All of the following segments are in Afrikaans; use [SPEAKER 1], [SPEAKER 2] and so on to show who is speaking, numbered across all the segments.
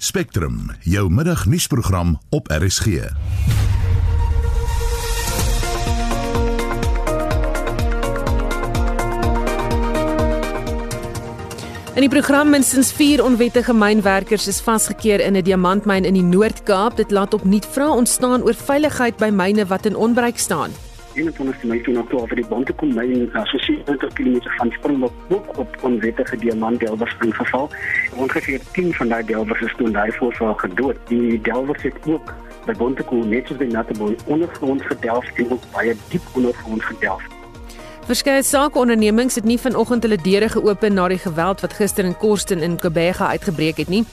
[SPEAKER 1] Spectrum, jou middagnuusprogram op RSG.
[SPEAKER 2] In die program minstens 4 onwettige mynwerkers is vasgekeer in 'n diamantmyn in die Noord-Kaap. Dit laat opnuut vrae ontstaan oor veiligheid by myne wat in onbruik staan.
[SPEAKER 3] 21 Mei 2012 het die Bontekomyn assosieer 20 km van Springbok ook op onwettige diamantdelwers ingeval. Ongeveer 10 van daai delwers is toe daai voorval gedood. Die delwers het ook by Bontekom net soos by Natteboy ondergronds gedelf en ook baie diep ondergronds gedelf.
[SPEAKER 2] Verskeie sakeondernemings het nie vanoggend hulle deure geopen na die geweld wat gister in Korsten in Kobega uitgebreek het nie.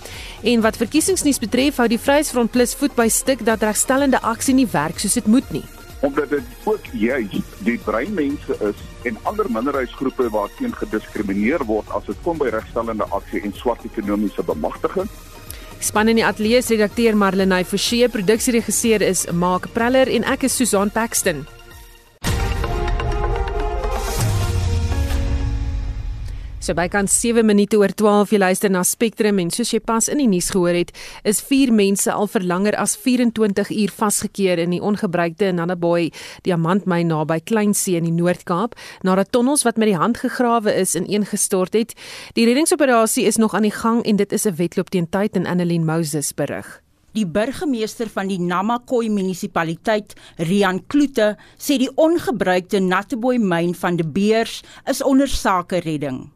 [SPEAKER 2] En wat verkiesingsnuus betref, hou die Vryheidsfront Plus voet by stuk dat regstellende aksie nie werk soos dit moet nie
[SPEAKER 4] omdat dit ook juis die breinmense is en ander minderheidsgroepe waarteen gediskrimineer word as dit kom by regstellende aksie en swart ekonomiese bemagtiging.
[SPEAKER 2] Span in die ateljee se redakteur Marlenae Forsie, produksieregisseur is Mark Preller en ek is Susan Paxton. So bykans 7 minute oor 12 jy luister na Spectrum en soos jy pas in die nuus gehoor het, is 4 mense al vir langer as 24 uur vasgekeer in die ongebruikte Nanaboy diamantmyn naby Kleinsee in die Noord-Kaap nadat tonnels wat met die hand gegrawe is ineengestort het. Die reddingsoperasie is nog aan die gang en dit is 'n wedloop teen tyd en Annelien Moses berig.
[SPEAKER 5] Die burgemeester van die Namakwa munisipaliteit, Rian Kloete, sê die ongebruikte Natteboy myn van die Beers is onder sake redding.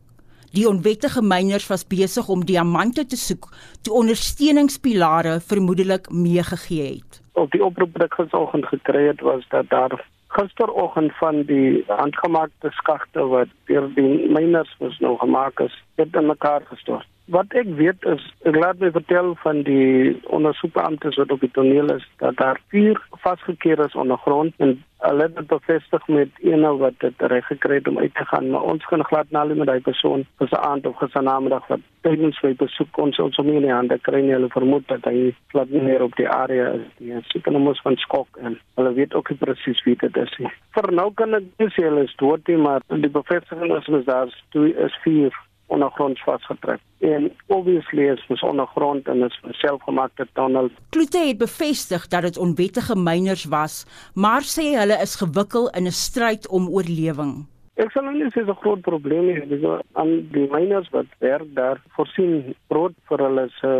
[SPEAKER 5] Die onwettige myners was besig om diamante te soek toe ondersteuningspilare vermoedelik meegegee het.
[SPEAKER 3] Op die oproep wat ek gisteroggend gekry het was dat daar gisteroggend van die handgemaakte skagte wat deur die myners moes nou gemaak is, het in mekaar gestort wat ek weet is ek laat my vertel van die ondersoekbeamptes wat op die toneel is dat daar vier vasgekeer is ondergrond en hulle het bevestig met een wat dit reg gekry het om uit te gaan maar ons kan glad nou met daai persoon vir se aand of gister namiddag wat tydens sy besoek ons ons om in die hande kry nie. Hulle vermoed dat hy glad nie meer op die area is nie. Sy kan mos van skok en hulle weet ook nie presies wie dit is nie. Vir nou kan ek sê hulle is dood maar die bevestiging is mens daar is vier ondergronds vasgetrek. En obviously is ons ondergrond en is 'n selfgemaakte tunnel.
[SPEAKER 5] Kloete het bevestig dat dit onwettige myners was, maar sê hulle is gewikkel in 'n stryd om oorlewing.
[SPEAKER 3] Ek sal nie sê 'n groot probleem is dis aan die miners wat werk daar voorsien brood vir hulle se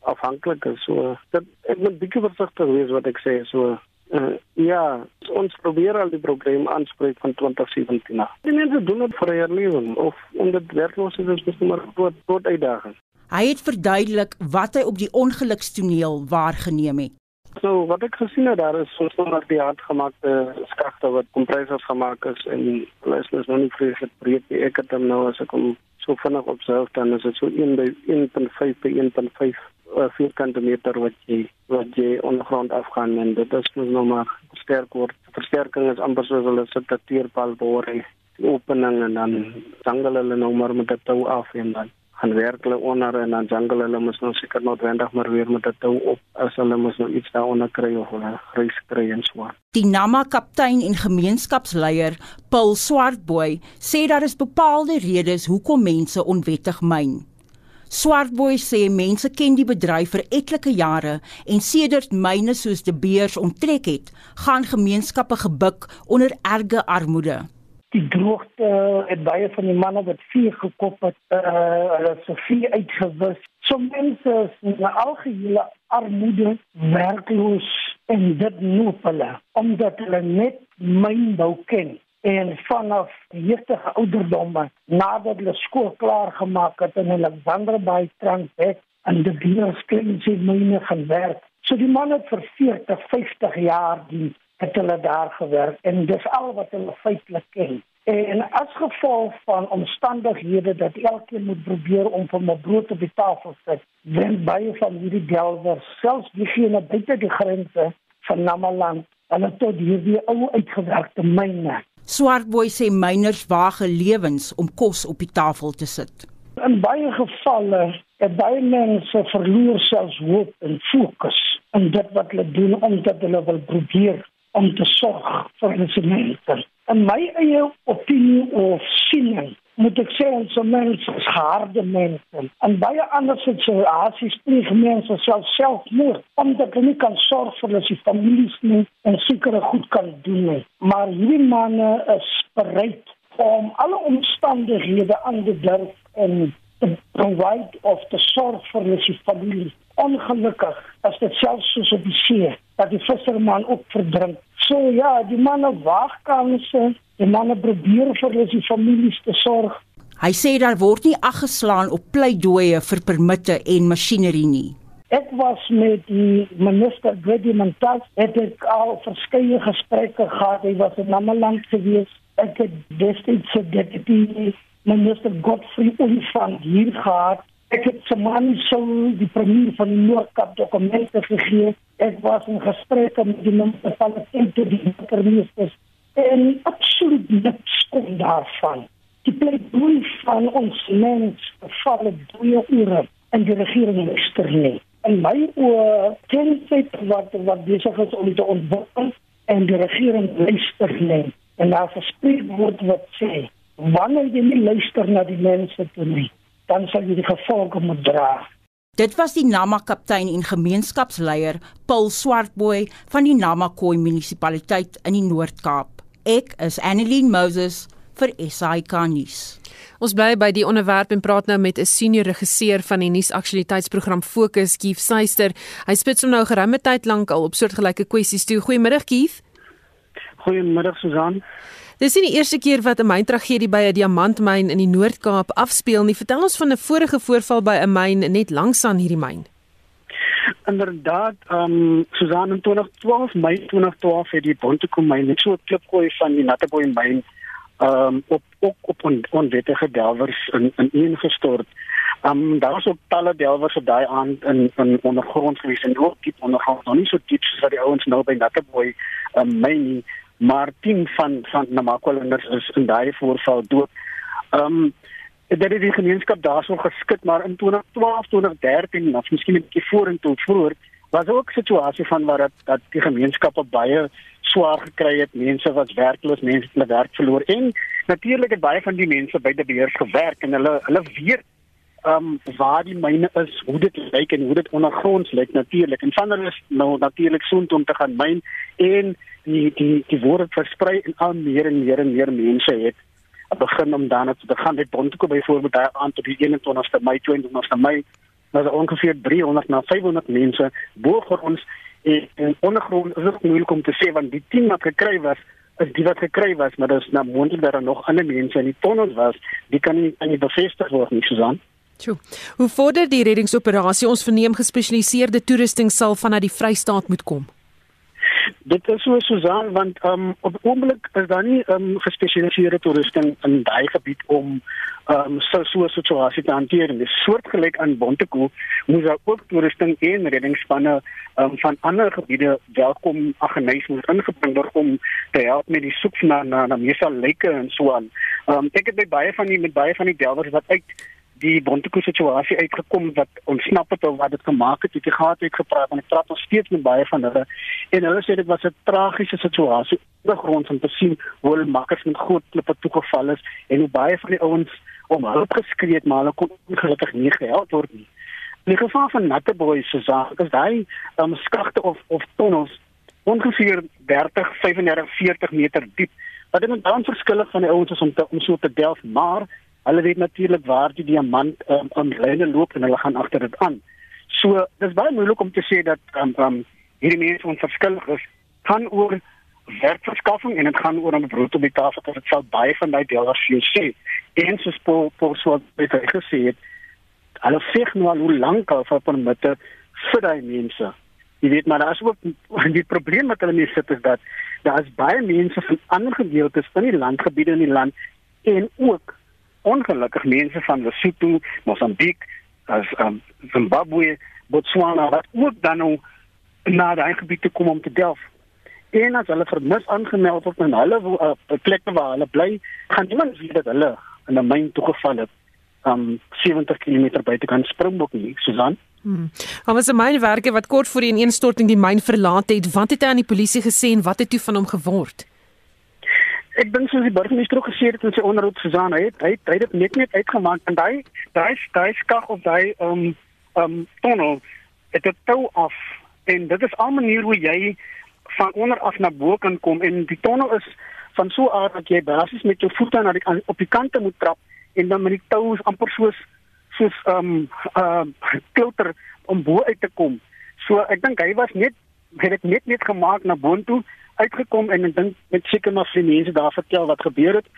[SPEAKER 3] afhanklik is so dat ek moet bietjie versigtig wees wat ek sê so Uh, ja, ons probeer al die probleem aanspreek van 2017 af. Die mense doen dit vir hulle lewe of omdat werkloos is dis maar groot groot uitdaging.
[SPEAKER 5] Hy het verduidelik wat hy op die ongelukstoneel waargeneem het.
[SPEAKER 3] So wat ek gesien het daar is soms nog die handgemaakte skagte wat kompressors gemaak is en hulle is nog nie vreeslik breed nie. Ek het hom nou as ek hom so vinnig opself dan is dit so 1 by 1.5 by 1.5 vierkante meter wat jy wat jy ondergrond afgaan en dit is mos nou maar sterk word. Versterking is amper soos hulle sit 'n teerpal boor en opening en dan jangle hulle nou maar met 'n tou af en dan gaan werk hulle onder en dan jangle hulle mos nou seker noodwendig maar weer met 'n tou op as hulle mos nou iets daaronder kry of hulle grys kry en so.
[SPEAKER 5] Die Nama kaptein en gemeenskapsleier Paul Swartboy sê daar is bepaalde redes hoekom mense onwettig myn. Swartboy sê mense ken die bedryf vir etlike jare en sedert myne soos die beers onttrek het, gaan gemeenskappe gebuk onder erge armoede.
[SPEAKER 6] Die droogte het baie van die manne wat vee gekop het, uh, hulle so vee uitgewis. So mense is in algehele armoede, werkloos en dit noop hulle omdat hulle net mynbou ken en vanaf jeugdige ouderdomme nadat hulle skool klaar gemaak het in Alexander Bay Transnet en die biersklinsie myne gaan werk. So die man het vir 40, 50 jaar die het hulle daar gewerk en dis al wat hulle feitelik ken. En as gevolg van omstandighede dat elkeen moet probeer om vir 'n brood op die tafel sit, wen baie van hierdie delwers selfs diegene buite die grense van Namaland, hulle tot hierdie ou uitgewerkte myne
[SPEAKER 5] Swartboy sê myners waag lewens om kos op die tafel te sit.
[SPEAKER 6] In baie gevalle het baie mense verloor selfs hoop en fokus in dit wat hulle doen omdat hulle wil probeer om te sorg vir hulle mense. In my eie opinie of siening moet ek sê ons mense is harde mense. En baie ander situasies pleeg mense self selfmoord omdat hulle nie kan sorg vir hulle families nie en sekere goed kan doen nie. Maar hierdie manne is bereid om alle omstandighede aan te durf en provide of te sorg vir hulle families. Ongelukkig as dit selfs soos op die see dat die visserman ook verdrink. So ja, die manne wag kanse Die manne probeer vir hulle families te sorg.
[SPEAKER 5] Hy sê daar word nie aggeslaan op pleidooie vir permitte en masjinerie nie.
[SPEAKER 6] Ek was met die minister Grady Montas het ek al verskeie gesprekke gehad. Hy was in Namaland gewees. Ek het destyds se deputy minister Godfrey Onfang hier gehad. Ek het se man so die premier van die Noordkap dokumente gegee. Ek was in gesprekke met die minister van die burgemeester en absoluut niks kom daarvan. Die pleidooi van ons mens val baie ure en die regering luister nie. En my oor tensy wat wat besig is om te ontwikkel en die regering luister nie. En daar verspreek word wat sê, wanneer jy nie luister na die mense toe nie, dan sal jy die gevolge moet dra.
[SPEAKER 5] Dit was die Nama kaptein en gemeenskapsleier Paul Swartboy van die Namakwa munisipaliteit in die Noord-Kaap. Ek is Annelien Moses vir SAK nuus.
[SPEAKER 2] Ons bly by die onderwerp en praat nou met 'n senior regisseur van die nuusaktualiteitsprogram Fokus, Keith Seister. Hy spits hom nou geruime tyd lank al op soortgelyke kwessies toe. Goeiemiddag Keith.
[SPEAKER 7] Goeiemiddag Susan.
[SPEAKER 2] Dis nie die eerste keer wat 'n myntragedie by 'n diamantmyn in die Noord-Kaap afspeel nie. Vertel ons van 'n vorige voorval by 'n myn net langs aan hierdie myn
[SPEAKER 7] inderdaad ehm um, Susan in 2012 Mei 2012 het die Bontekom myn net so 'n klipkooi van die Natteboy myn ehm um, op op op on, onwettige delwers in in ingestort. Ehm um, daar was ook talle delwers op daai aand in in ondergrond gewees en ook diep ondergrond, nog nie so diep soos wat die ouens nou by Natteboy ehm um, myn nie, maar 10 van van Namakwalenders is in daai voorval dood. Ehm um, dit het die gemeenskap daarso geskit maar in 2012 2013 of miskien 'n bietjie vorentoe vroeër was ook 'n situasie van waar dat, dat die gemeenskappe baie swaar gekry het mense was werkloos mense het hulle werk verloor en natuurlik het baie van die mense by die beheer gewerk en hulle hulle weet um waar die myne is hoe dit lyk en hoe dit ondergronds lyk natuurlik. En van hulle is nou natuurlik soontoe om te gaan myn en die die die woord versprei en al meer en meer en meer mense het begin om dan te begin met Bonteko byvoorbeeld daar aan tot die 21ste Mei 22ste Mei was er ongeveer 300 na 500 mense bo vir ons en, en ondergrond is ook moeilik om te sê want die 10 wat gekry was is die wat gekry was maar daar's nou moontlik dat daar nog ander mense in die tonnels was. Die kan nie kan nie bevestig word nie Susan
[SPEAKER 2] Tjoe. Hoe vorder die reddingsoperasie ons verneem gespesialiseerde toerusting sal vanuit die Vrystaat moet kom
[SPEAKER 7] Dit is so Susan want um, op oomblik is daar nie um, gespesialiseerde toerusting in daai gebied om um, so so situasie te hanteer. Dit is soortgelyk aan Bonteko, moet daar ook toerusting en reddingsspanne um, van ander gebiede welkom aggenys moet ingebring word om te help met die soek na na, na meesal lyke en so aan. Um, ek het by baie van die met baie van die delwers wat uit die Bonteko situasie uitgekom wat ontsnap het of wat dit gemaak het, het jy gehad het gepraat en ek praat nog steeds met baie van hulle en hulle sê dit was 'n tragiese situasie ondergrond om te sien hoe hulle makkers met groot klippe toegeval is en hoe baie van die ouens om hulp geskree het maar hulle kon ongelukkig nie gehelp word nie. In die geval van Natteboy se saak is daai um, skagte of of tonnels ongeveer 30, 35, 40 meter diep. Wat dit dan verskillig van die ouens is om te, om so te delf, maar Hulle weet natuurlik waar die diamant um, om lyne loop en hulle gaan agter dit aan. So dis baie moeilik om te sê dat um, um, hierdie mense onverskillig is kan oor werkverskaffing en dit gaan oor om brood op die tafel te sit. Dit sal baie van my deel as jy sê. En soos Paul Paul so het gesê het, hulle sê nou al hoe lank al vir permitte vir daai mense. Jy weet maar daar is ook die probleem met hulle mense sit is dat daar is baie mense van ander gedeeltes van die landgebiede in die land en ook ongelukkig mense van Lesotho, Mosambiek, as um, Zimbabwe, Botswana wat ook dan nou na daai gebied toe kom om te delf. En as hulle vermis aangemeld word en hulle uh, plekke waar hulle bly, gaan niemand weet dat hulle in 'n myn toegeval het um 70 km buite kan Springbok nie, Susan.
[SPEAKER 2] Hmm. Maar was 'n mynwerker wat kort voor die ineenstorting die myn verlaat het, wat het hy aan die polisie gesê en wat het toe van hom geword?
[SPEAKER 7] Ek dink soos die burgemeester ook gesê het in sy onderhoud hy het hy het, hy het net net uitgemaak en daai daai daai skag of daai ehm um, ehm um, tunnel het dit toe af en dit is al 'n manier hoe jy van onder af na bo kan kom en die tunnel is van so aard dat jy basies met jou voete na die op die kante moet trap en dan met die tou amper soos soos ehm um, ehm uh, kleuter om bo uit te kom. So ek dink hy was net het dit net net gemaak na boontoe uitgekom en ek dink met seker maar vir mense daar vertel wat gebeur het.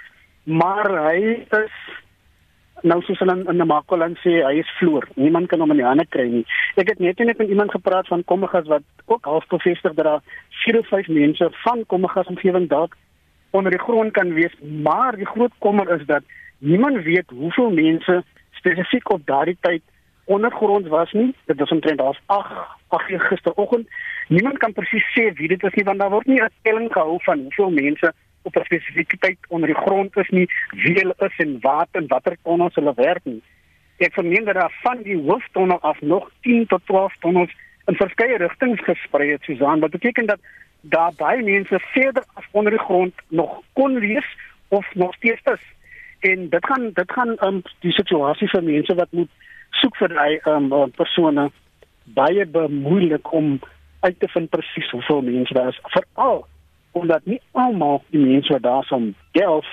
[SPEAKER 7] Maar hy is nou soos hulle in die Makolan sê, hy is vloer. Niemand kan hom in die hande kry nie. Ek het net net met iemand gepraat van Kommegas wat ook half bevestig dat daar 4 of 5 mense van Kommegas omgewing dalk onder die grond kan wees, maar die groot kommer is dat niemand weet hoeveel mense spesifiek op daardie tyd ondergrond was nie. Dit was omtrent half 8 8 gisteroggend. Niemand kan presies sê wie dit is nie want daar word nie 'n telling gehou van hoeveel mense op 'n spesifieke tyd onder die grond is nie, wie hulle is en wat en watter tonnels hulle werk nie. Ek vermoed dat daar van die hooftonnel af nog 10 tot 12 tonnels in verskeie rigtings gesprei het, Susan. Wat beteken dat daar baie mense verder af onder die grond nog kon wees of nog steeds is. En dit gaan dit gaan um, die situasie vir mense wat moet soek vir daai um, persone baie bemoeilik om uit te vind presies hoeveel mense daar is. Veral omdat nie almal die mense wat daar som delf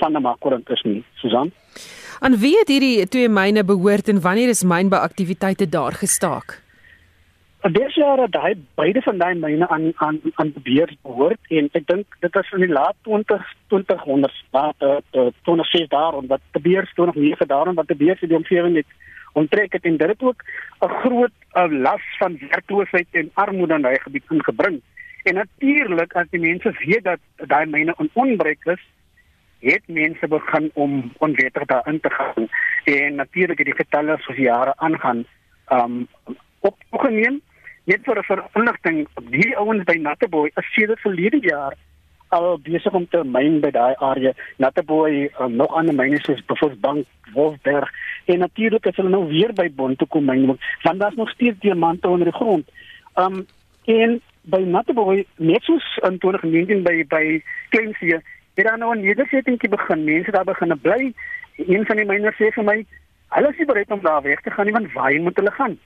[SPEAKER 7] van die makorant is nie Susan.
[SPEAKER 2] Aan wie het hierdie twee myne behoort en wanneer is mynbouaktiwiteite daar gestaak
[SPEAKER 7] Dit jaar dat hy beide van daai myne aan aan aan beheer behoort en ek dink dit was in die laat 20 2000s wat uh, uh, 2006 daar en wat te beheer 2009 daar en wat te beheer die omgewing het onttrek het en dit het ook 'n groot uh, las van werkloosheid en armoede in daai gebied ingebring. En natuurlik as die mense weet dat daai myne onbreek is, het mense begin om onwettig daarin te gaan. En natuurlik het die getalle soos jare aangaan um opgeneem. Net vir 'n verligting, die ouens by Natteboy is sedert verlede jaar al besig om te myn by daai area. Natteboy, um, nog ander myne soos Bosbank, Wolfberg en natuurlik as hulle nou weer by Bond toe kom myn want daar's nog steeds diamante onder die grond. Um en by Natteboy net soos in 2019 by by Kleinsie het daar nou 'n nedersettingkie begin. Mense daar begin bly. Een van die myners sê vir my, hulle is nie bereid om daar weg te gaan nie want waar moet hulle gaan?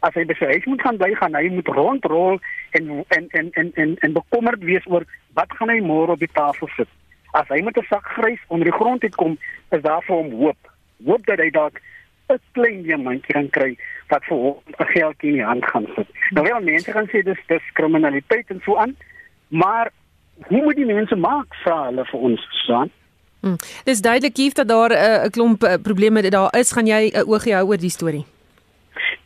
[SPEAKER 7] As hy besluit hy moet gaan bly gaan, hy moet rondrol en en en en en, en bekommerd wees oor wat gaan hy môre op die tafel sit. As hy met 'n sak grys onder die grond uitkom, is daar vir hom hoop hoop dat hy dalk 'n klein diamantjie kan kry wat vir hom 'n geldjie in die hand gaan sit. Nou wel mense gaan sê dis dis kriminaliteit en so aan, maar hoe moet die mense maak vra hulle vir ons staan?
[SPEAKER 2] Hmm. Dis duidelik hier dat daar eh, 'n uh, klomp uh, probleme daar is, gaan jy 'n uh, oogie hou oor die storie?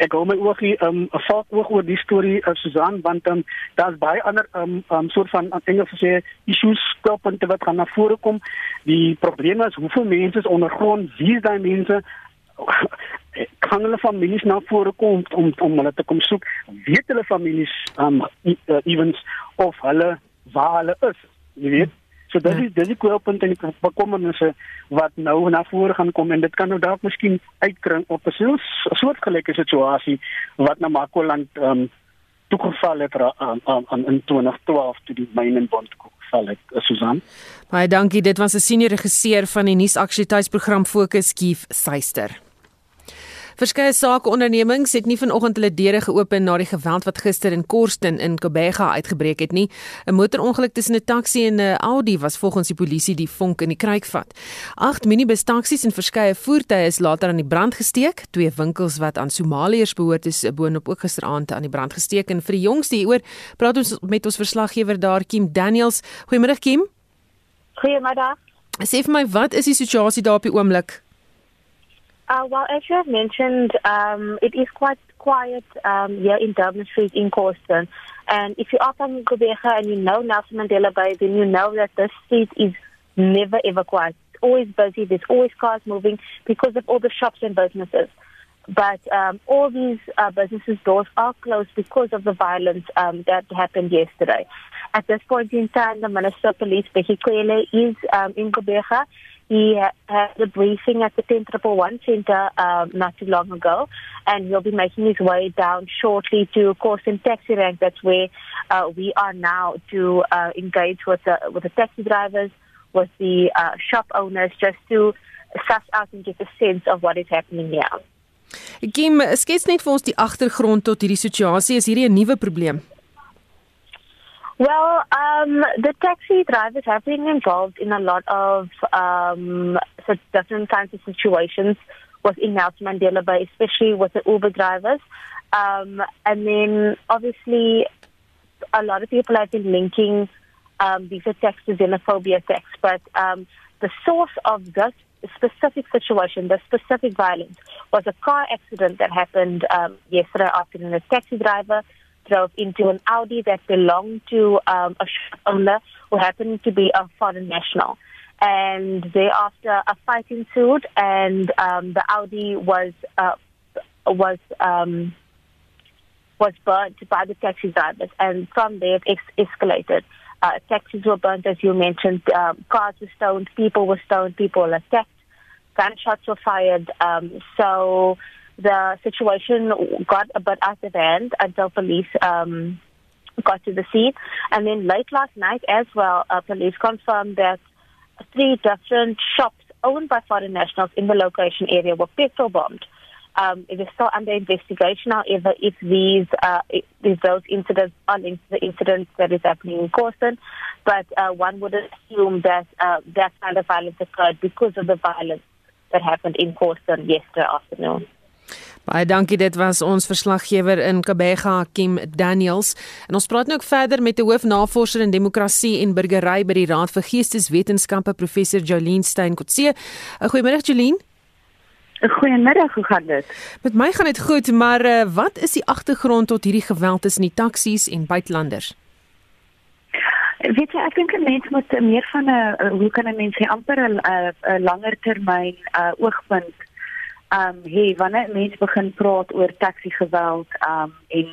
[SPEAKER 7] Ek hou my oogie um 'n vaak oog oor die storie uh, Susan want um daar's baie ander um um soort van Engels sê issues skoppunte wat gaan na vore kom. Die probleem is hoeveel mense is ondergrond, wie is daai mense? kan hulle families na vore kom om om hulle te kom soek? Weet hulle families um uh, evens of hulle waar hulle is? Jy weet So dit ja. is dis die kwelpunt en die bekommernisse wat nou na vore gaan kom en dit kan nou dalk miskien uitkring op 'n soort soortgelyke situasie wat na Makoland ehm um, toegeval het aan aan aan in 2012 toe die mynenbond geval het eh, Susan.
[SPEAKER 2] Baie dankie dit was 'n senior regisseur van die nuusaktualiteitsprogram Fokus Kief Suister. Verskeie sakeondernemings het nie vanoggend hulle deure geopen na die geweld wat gister in Korston in Kobega uitgebreek het nie. 'n Motorongeluk tussen 'n taxi en 'n Audi was volgens die polisie die vonk in die kruikvat. Agt minibus taksies en verskeie voertuie is later aan die brand gesteek. Twee winkels wat aan Somaliërs behoort is boonop ook gisteraand aan die brand gesteek en vir die jongste hieroor praat ons met ons verslaggewer daar Kim Daniels. Goeiemôre Kim.
[SPEAKER 8] Goeiemôre.
[SPEAKER 2] Sê vir my wat is die situasie daar op die oomblik?
[SPEAKER 8] Uh, well, as you have mentioned, um, it is quite quiet um, here in Dublin Street in Corston. And if you are from Quebeca and you know Nelson Mandela Bay, then you know that this street is never ever quiet. It's always busy. There's always cars moving because of all the shops and businesses. But um, all these uh, businesses' doors are closed because of the violence um, that happened yesterday. At this point in time, the Minister of Police, Becky Kwele, is um, in Quebeca he had a briefing at the 10111 Center um, not too long ago, and he'll be making his way down shortly to, of course, in taxi rank. That's where uh, we are now to uh, engage with the, with the taxi drivers, with the uh, shop owners just to suss out and get a sense of what is happening now.
[SPEAKER 2] Kim, skets net vir ons die agtergrond tot hierdie situasie. Is hierdie 'n nuwe probleem?
[SPEAKER 8] Well, um, the taxi drivers have been involved in a lot of um, different kinds of situations within Nelson Mandela Bay, especially with the Uber drivers. Um, and then obviously, a lot of people have been linking um, these attacks to xenophobia attacks, but um, the source of this specific situation, the specific violence, was a car accident that happened um, yesterday afternoon. A taxi driver drove into an Audi that belonged to um, a shop owner who happened to be a foreign national. And thereafter, a fight ensued, and um, the Audi was uh, was um, was burnt by the taxi drivers, and from there it ex- escalated. Uh, taxis were burnt, as you mentioned. Um, cars were stoned. People were stoned. People were attacked. Gunshots were fired. Um, so the situation got a bit out of hand until police um, got to the scene. And then late last night as well, uh, police confirmed that three different shops owned by foreign nationals in the location area were petrol bombed. Um, it is still under investigation, however, if these uh, if those incidents are linked to the incident that is happening in Corson. But uh, one would assume that uh, that kind of violence occurred because of the violence that happened in Corson yesterday afternoon.
[SPEAKER 2] Baie dankie dit was ons verslaggewer in Kabega Kim Daniels en ons praat nou ook verder met 'n hoofnavorser in demokrasie en burgery by die Raad vir Geesteswetenskappe professor Jolien Steyn-Kotse. Goeiemôre Jolien.
[SPEAKER 9] Goeiemiddag, hoe gaan dit?
[SPEAKER 2] Met my gaan dit goed, maar uh, wat is die agtergrond tot hierdie geweld tussen die taksies en buitelanders?
[SPEAKER 9] Weet jy, ek dink 'n mens moet meer van 'n hoe kan 'n mens sê amper 'n langer termyn uh, oogpunt ehm um, hey, wanneer mense begin praat oor taxi geweld ehm um, en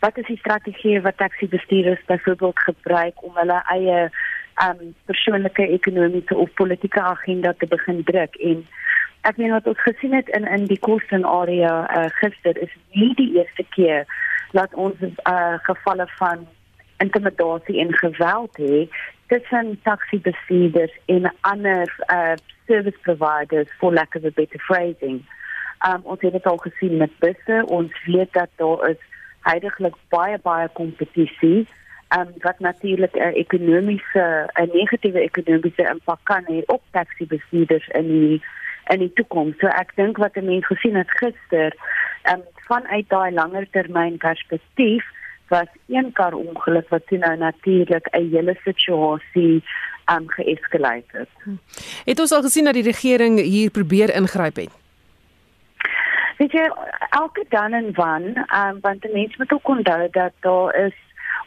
[SPEAKER 9] wat is die strategie wat taxi bestuurders byvoorbeeld gebruik om hulle eie ehm um, persoonlike ekonomiese of politieke agenda te begin druk en ek meen wat ons gesien het in in die Kosten area uh, gister is nie die eerste keer dat ons uh, gevalle van intimidasie en geweld het tussen taxi bestuurders en ander uh, service providers for lack of a better phrasing. Um, ons het dit al gesien met busse. Ons weet dat daar is heidaglik baie baie kompetisie um, wat natuurlik 'n ekonomiese 'n negatiewe ekonomiese impak kan hê op taxi bestuurders in die in die toekoms. So ek dink wat 'n mens gesien het gister, um, vanuit daai langer termyn perspektief was een kar ongeluk wat toe nou natuurlik 'n hele situasie um geeskaleer het.
[SPEAKER 2] Het ons al gesien dat die regering hier probeer ingryp het?
[SPEAKER 9] Weet jy, elke dan en wan, um, want die mense moet ook onthou dat daar is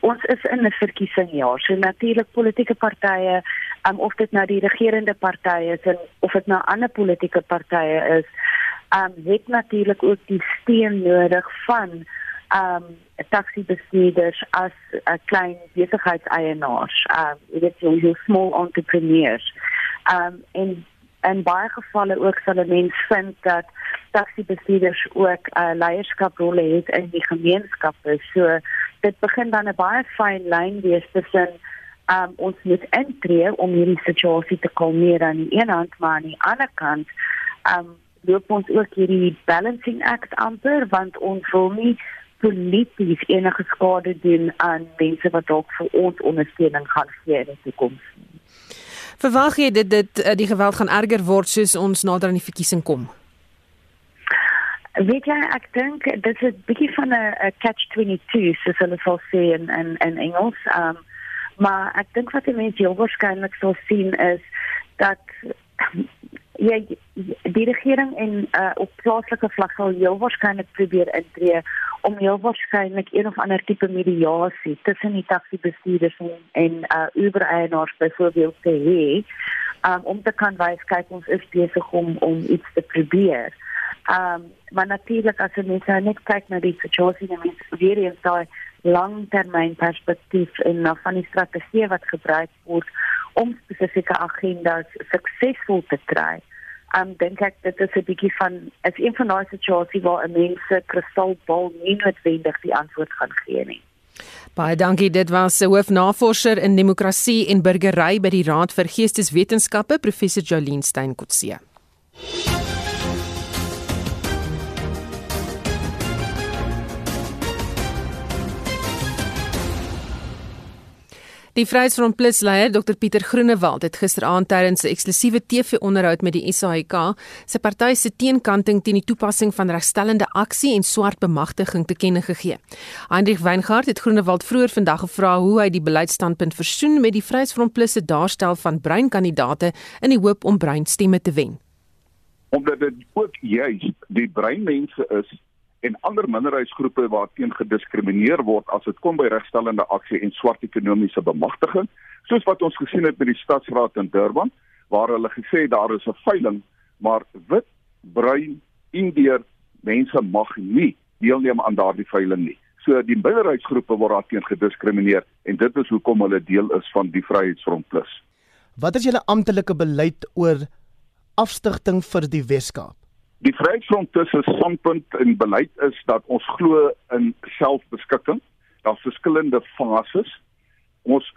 [SPEAKER 9] ons is in 'n verkiesingsjaar. So natuurlik politieke partye, um, of dit nou die regerende partye is en of dit nou ander politieke partye is, um, het natuurlik ook die steun nodig van um taxi bestuurders as 'n uh, klein besigheidseienaars, um jy weet jou small entrepreneurs. Um en in baie gevalle ook sal 'n mens vind dat taxi bestuurders ook 'n uh, leierskaprolle het in die gemeenskappe. So dit begin dan 'n baie fyn lyn wees tussen um, ons moet intree om hierdie situasie te kalmeer aan die een hand maar aan die ander kant um, loop ons ook hierdie balancing act amper want ons wil nie polities enige skade doen aan mense wat dalk vir ons ondersteuning gaan gee in die toekoms.
[SPEAKER 2] Verwag jy dit dit eh, die geweld gaan erger word soos ons nader aan die verkiesing kom?
[SPEAKER 9] Weet jy, ek dink dit is 'n bietjie van 'n catch 22 soos hulle sal sê in in in Engels. Um maar ek dink wat die mense heel waarskynlik sal sien is dat ja die regering en uh, op plaaslike vlak sal heel waarskynlik probeer intree om heel waarskynlik een of ander tipe mediasie tussen die taxi bestuurders en en uh, Uber eienaars byvoorbeeld te hê um, om te kan wys kyk ons is besig om om iets te probeer. Um, maar natuurlik as jy net nou net kyk na die situasie en mens weer eens daai langtermyn perspektief en na van die strategie wat gebruik word om spesifieke agendas suksesvol te kry. Um, dink ek dit is 'n bietjie van is een van daai situasies waar 'n mens se kristalbal nie noodwendig die antwoord gaan gee nie.
[SPEAKER 2] Baie dankie. Dit was 'n hoofnavorser in demokrasie en burgery by die Raad vir Geesteswetenskappe, professor Jolien Steyn-Kotse. Die Vryheidsfront Plus leier Dr Pieter Groenewald het gisteraand tydens 'n eksklusiewe TV-onderhoud met die SAIK sy party se teenkanting teen die toepassing van regstellende aksie en swart bemagtiging te kenne gegee. Heinrich Weingart het Groenewald vroeër vandag gevra hoe hy die beleidsstandpunt versoen met die Vryheidsfront Plus se daarstel van bruin kandidaate in die hoop om bruin stemme te wen.
[SPEAKER 4] Omdat dit ook juis die bruin mense is en ander minderheidsgroepe waarteen gediskrimineer word as dit kom by regstellende aksie en swart ekonomiese bemagtiging, soos wat ons gesien het by die stadsraad in Durban waar hulle gesê daar is 'n veiling, maar wit, bruin, indeer mense mag nie deelneem aan daardie veiling nie. So die minderheidsgroepe word daarteen gediskrimineer en dit is hoekom hulle deel is van die Vryheidsfront Plus.
[SPEAKER 10] Wat is julle amptelike beleid oor afstigting vir die Weskaap?
[SPEAKER 4] Die Vryheidsfront tussen standpunt en beleid is dat ons glo in selfbeskikking. Daar's verskillende fases. Ons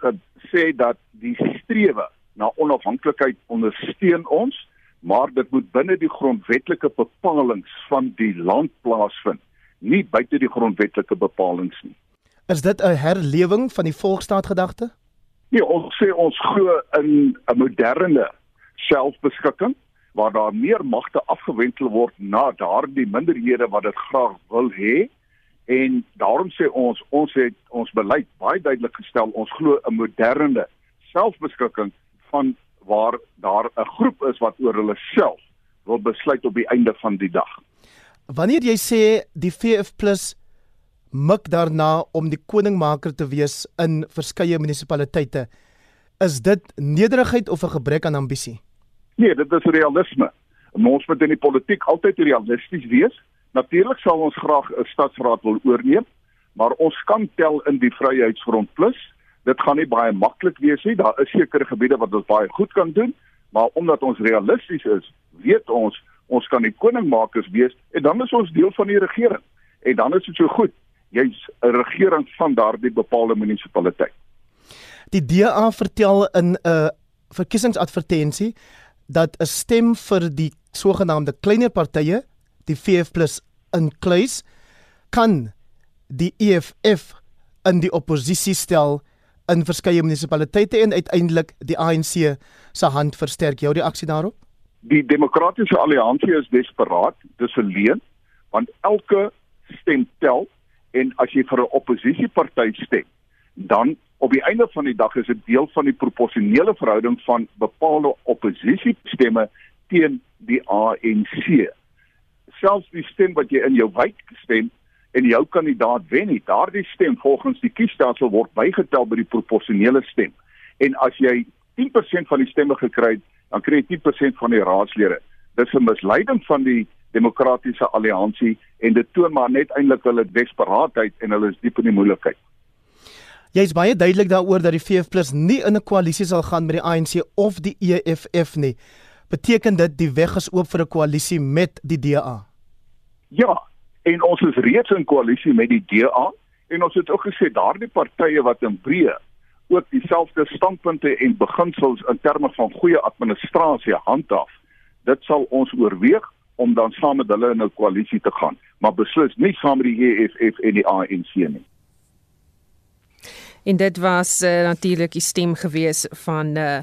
[SPEAKER 4] sê dat die strewe na onafhanklikheid ondersteun ons, maar dit moet binne die grondwetlike bepalinge van die land plaasvind, nie buite die grondwetlike bepalinge nie.
[SPEAKER 10] Is dit 'n herlewing van die volksstaatgedagte?
[SPEAKER 4] Nee, ons sê ons glo in 'n moderne selfbeskikking waar daar meer magte afgewentel word na daardie minderhede wat dit graag wil hê en daarom sê ons ons het ons beleid baie duidelik gestel ons glo 'n moderne selfbeskikking van waar daar 'n groep is wat oor hulle self wil besluit op die einde van die dag.
[SPEAKER 10] Wanneer jy sê die VF+ mik daarna om die koningmaker te wees in verskeie munisipaliteite, is dit nederigheid of 'n gebrek aan ambisie?
[SPEAKER 4] Nee, dit is realisme. Ons moet in die politiek altyd realisties wees. Natuurlik sal ons graag 'n stadsraad wil oorneem, maar ons kan tel in die Vryheidsfront Plus. Dit gaan nie baie maklik wees nie. Daar is sekere gebiede wat ons baie goed kan doen, maar omdat ons realisties is, weet ons ons kan die koningmakers wees en dan is ons deel van die regering. En dan is dit so goed. Jy's 'n regering van daardie bepaalde munisipaliteit.
[SPEAKER 10] Die DA vertel in 'n verkiesingsadvertensie dat 'n stem vir die sogenaamde kleiner partye, die VF+ inkluis, kan die EFF in die oppositie stel in verskeie munisipaliteite en uiteindelik die ANC se hand versterk. Jou reaksie daarop?
[SPEAKER 4] Die demokratiese alliansie is desperaat, dis 'n leen, want elke stem tel en as jy vir 'n oppositiepartyt stem, dan op die einde van die dag is dit deel van die proporsionele verhouding van bepaalde oppositiestemme teen die ANC. Selfs die stem wat jy in jou wijk stem en jou kandidaat wen nie, daardie stem volgens die kiesstelsel word bygetel by die proporsionele stem. En as jy 10% van die stemme gekry het, dan kry jy 10% van die raadslede. Dis 'n misleiding van die demokratiese alliansie en dit toon maar net eintlik hulle desperaatheid en hulle is diep in die moeilikheid.
[SPEAKER 10] Jy's baie duidelik daaroor dat die VF+ nie in 'n koalisie sal gaan met die ANC of die EFF nie. Beteken dit die weg is oop vir 'n koalisie met die DA?
[SPEAKER 4] Ja, en ons is reeds in koalisie met die DA en ons het ook gesê daardie partye wat in breë ook dieselfde standpunte en beginsels in terme van goeie administrasie handhaaf, dit sal ons oorweeg om dan saam met hulle in 'n koalisie te gaan, maar beslis nie saam met die EFF en die ANC nie.
[SPEAKER 2] En dit was uh, natuurlik die stem gewees van uh,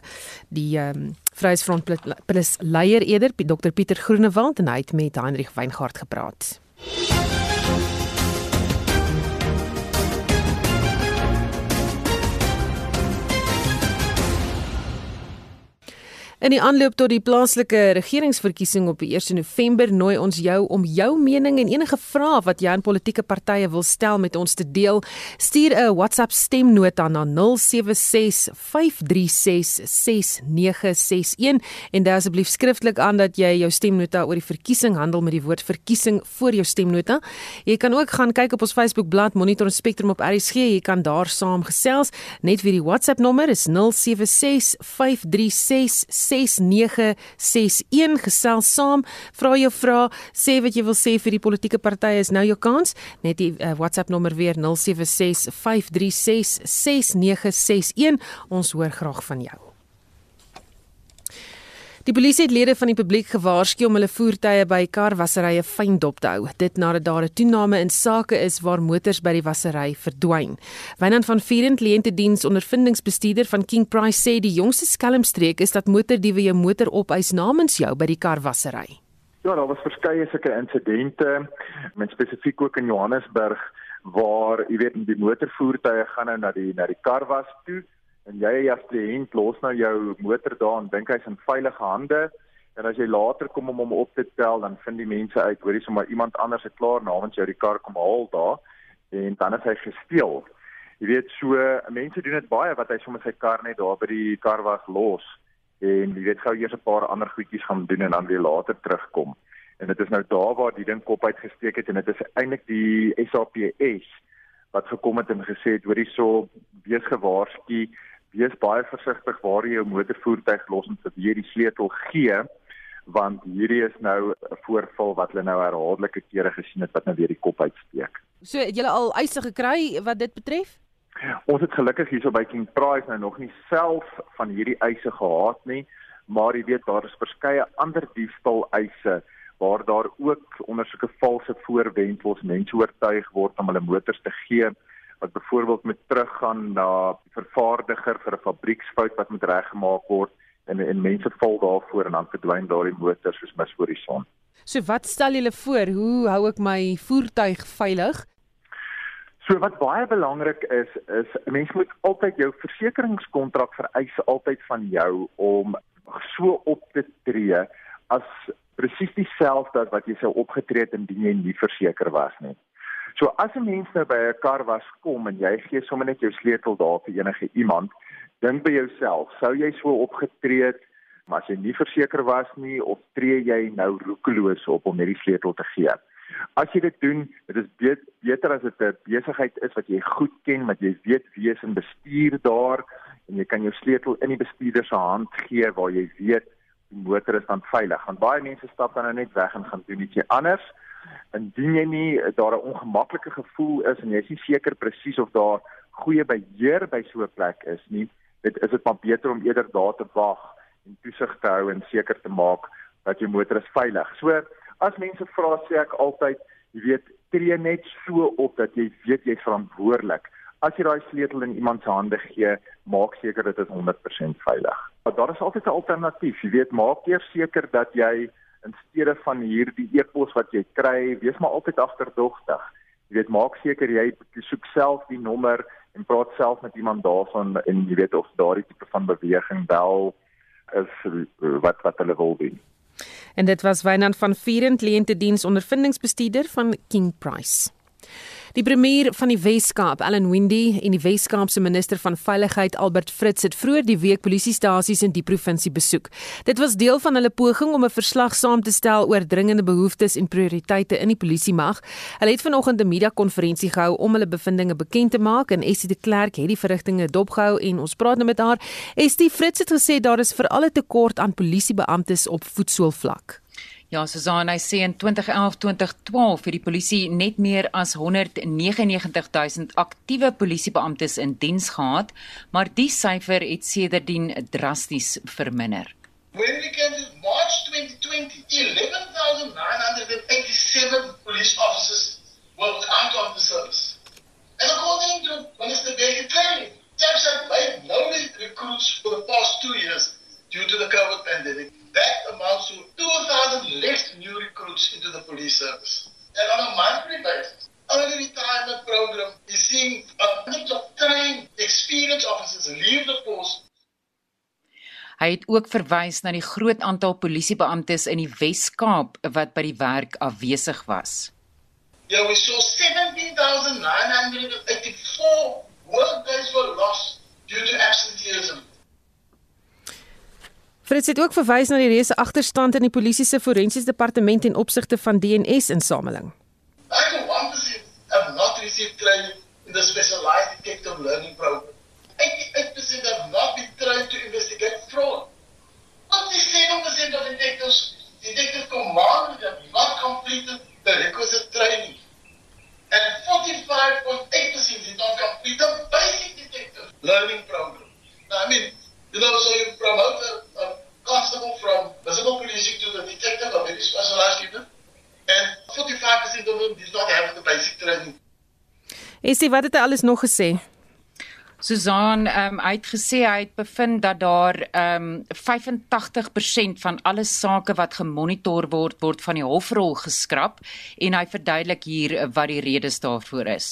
[SPEAKER 2] die um, Vryheidsfront plus leier eerder Dr Pieter Groenewald en hy het met Heinrich Weingart gepraat. In die aanloop tot die plaaslike regeringsverkiesing op 1 November nooi ons jou om jou mening en enige vrae wat jy aan politieke partye wil stel met ons te deel. Stuur 'n WhatsApp stemnota na 0765366961 en dan asseblief skriftelik aan dat jy jou stemnota oor die verkiesing handel met die woord verkiesing voor jou stemnota. Jy kan ook gaan kyk op ons Facebook bladsy Monitor Spectrum op RSG. Jy kan daar saam gesels. Net vir die WhatsApp nommer is 076536 0765961 gesels saam, vra jou vrae, sê wat jy wil sê vir die politieke partye is nou jou kans. Net die uh, WhatsApp nommer weer 0765366961. Ons hoor graag van jou. Die polisie het lede van die publiek gewaarsku om hulle voertuie by karwasserye fyn dop te hou. Dit nadat daar 'n toename in sake is waar motors by die wassery verdwyn. Wynand van Vierend kliëntediens ondervindingsbestuurder van King Price sê die jongste skelmstreek is dat motordiewe jou motor opeis namens jou by die karwassery.
[SPEAKER 11] Ja, daar was verskeie sulke insidente, met spesifiek ook in Johannesburg waar jy weet die motorvoertuie gaan nou na die na die karwas toe en jy as kliënt los nou jou motor daar en dink hy's in veilige hande en as jy later kom om hom op te tel dan vind die mense uit hoorie sommer iemand anders het klaar namens jou die kar kom haal daar en dan is hy gesteel. Jy weet so mense doen dit baie wat hy sommer sy kar net daar by die kar was los en jy weet gou eers 'n paar ander goedjies gaan doen en dan weer later terugkom. En dit is nou daar waar die ding kop uitgesteek het en dit is eintlik die SAPS wat gekom het en gesê het hoorie so wees gewaarsku wees baie versigtig waar jy jou motorvoertuig los en vir wie die sleutel gee want hierdie is nou 'n voorval wat hulle nou herhaaldelike kere gesien het wat nou weer die kop uitsteek.
[SPEAKER 2] So het julle al eise gekry wat dit betref?
[SPEAKER 11] Ons het gelukkig hierso by King Price nou nog nie self van hierdie eise gehad nie, maar jy weet daar is verskeie ander diefstal eise waar daar ook ondersoeke valse voorwendsels mense oortuig word om hulle motors te gee wat byvoorbeeld met teruggaan na vervaardiger vir 'n fabrieksfout wat moet reggemaak word en en mense val daarvoor en dan verdwyn daardie motors soos mis voor die son.
[SPEAKER 2] So wat stel julle voor? Hoe hou ek my voertuig veilig?
[SPEAKER 11] So wat baie belangrik is is 'n mens moet altyd jou versekeringskontrak vereis altyd van jou om so op te tree as presies dieselfde as wat jy sou opgetree het indien jy nie verseker was nie. So as 'n mens nou by 'n kar was kom en jy gee sommer net jou sleutel daar vir enige iemand, dink by jouself, sou jy so opgetree het maar as jy nie verseker was nie of tree jy nou roekeloos op om net die sleutel te gee? As jy dit doen, dit is be beter as dit 'n besigheid is wat jy goed ken, wat jy weet wie is in bestuur daar en jy kan jou sleutel in die bestuurder se hand gee waar jy weet die motor is dan veilig. Want baie mense stap dan nou net weg en gaan doen ietsie anders indien jy nie eh, daar 'n ongemaklike gevoel is en jy is nie seker presies of daar goeie beheer by so 'n plek is nie, dit is dit maar beter om eerder daar te wag en toesig te hou en seker te maak dat jou motor is veilig. So as mense vra sê ek altyd, jy weet, tree net so op dat jy weet jy's verantwoordelik. As jy daai sleutel in iemand se hande gee, maak seker dit is 100% veilig. Maar daar is altyd 'n alternatief. Jy weet, maak eers seker dat jy in steede van hierdie e-pos wat jy kry, wees maar altyd agterdogtig. Jy weet, maak seker jy soek self die nommer en praat self met iemand daarvan en jy weet of daardie tipe van beweging bel is wat wat hulle wil doen.
[SPEAKER 2] En dit was Wynand van Vierend kliëntediens ondervindingsbestuurder van King Price. Die premier van die Wes-Kaap, Allan Windey, en die Wes-Kaapse minister van Veiligheid, Albert Fritz, het vroeër die week polisiestasies in die provinsie besoek. Dit was deel van hulle poging om 'n verslag saam te stel oor dringende behoeftes en prioriteite in die polisiemag. Hulle het vanoggend 'n media-konferensie gehou om hulle bevindinge bekend te maak en Estie de Klerk het die verrigtinge dopgehou en ons praat nou met haar. Estie Fritz het gesê daar is veral 'n tekort aan polisiebeamptes op voetsoolvlak.
[SPEAKER 12] Ja, Susan, hy sê in 2011-2012 het die polisie net meer as 199000 aktiewe polisiebeamptes in diens gehad, maar die syfer het sedertdien drasties verminder.
[SPEAKER 13] When we came to March 2020, 11,987 police officers were out of the service. And according to Minister David Cleary, TAPS had made no recruits for the past two years due to the COVID pandemic. That amounts to 2,000 less new recruits into the police service. And on a monthly basis, early retirement program is seeing a bunch of trained, experienced officers leave the force.
[SPEAKER 12] Hy het ook verwys na die groot aantal polisiebeamptes in die Wes-Kaap wat by die werk afwesig was.
[SPEAKER 13] Yeah, we saw 17,984 workdays were lost due to absenteeism.
[SPEAKER 2] Frits het ook verwys na die reuse agterstand in die polisie se forensies departement ten opsigte van DNS-insameling.
[SPEAKER 13] I can want to see have not received training in the specialized detective learning program. 88% have not been trained to investigate fraud. Only 7% of detectives, detective commanders have not completed the requisite training. And 45.8% did not complete the basic detective learning program. Now, I mean, you know, so you promote a, a constable from visible policing to the detective, a very specialized unit, and 45% of them did not have the basic training.
[SPEAKER 2] Esie, wat het hy alles nog gesê?
[SPEAKER 12] Susan um, hy het gesê hy het bevind dat daar um, 85% van alle sake wat gemonitor word word van die hofrol geskraap en hy verduidelik hier wat die redes daarvoor is.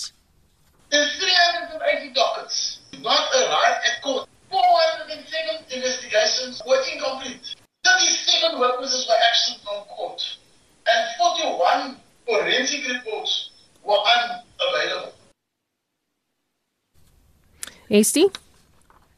[SPEAKER 13] There's 380 dockets, not arrived at court. 407 investigations were incomplete. 37 witnesses were absent from court, and 41 forensic reports were unavailable.
[SPEAKER 2] Estie?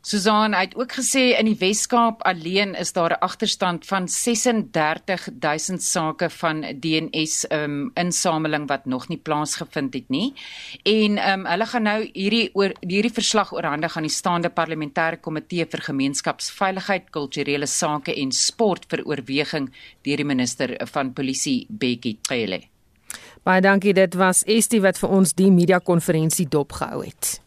[SPEAKER 12] Susan het ook gesê in die Wes-Kaap alleen is daar 'n agterstand van 36000 sake van DNS um insameling wat nog nie plaasgevind het nie. En um hulle gaan nou hierdie oor hierdie verslag oorhandig aan die staande parlementêre komitee vir gemeenskapsveiligheid, kulturele sake en sport vir oorweging deur die minister van polisie Bekkie Cele.
[SPEAKER 2] Baie dankie, dit was Estie wat vir ons die media konferensie dopgehou het.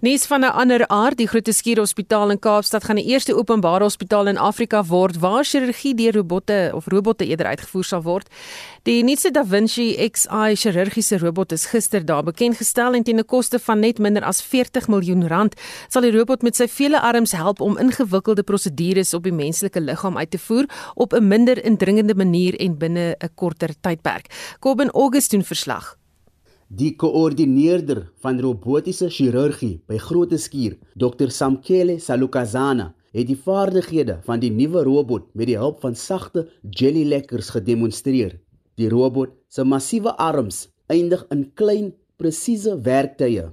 [SPEAKER 2] Nuus van 'n ander aard, die Groote Skuur Hospitaal in Kaapstad gaan die eerste openbare hospitaal in Afrika word waar chirurgie deur robotte of robotte eerder uitgevoer sal word. Die nuutste Da Vinci Xi chirurgiese robot is gister daar bekend gestel en teen 'n koste van net minder as 40 miljoen rand sal die robot met sy vele arms help om ingewikkelde prosedures op die menslike liggaam uit te voer op 'n minder indringende manier en binne 'n korter tydperk. Kobben August doen verslag.
[SPEAKER 14] Die koördineerder van robotiese chirurgie by Grote Skuur, Dr Samkele Salukazana, het die vaardighede van die nuwe robot met die hulp van sagte jelly lekkers gedemonstreer. Die robot se massiewe arms eindig in klein, presiese werktuie.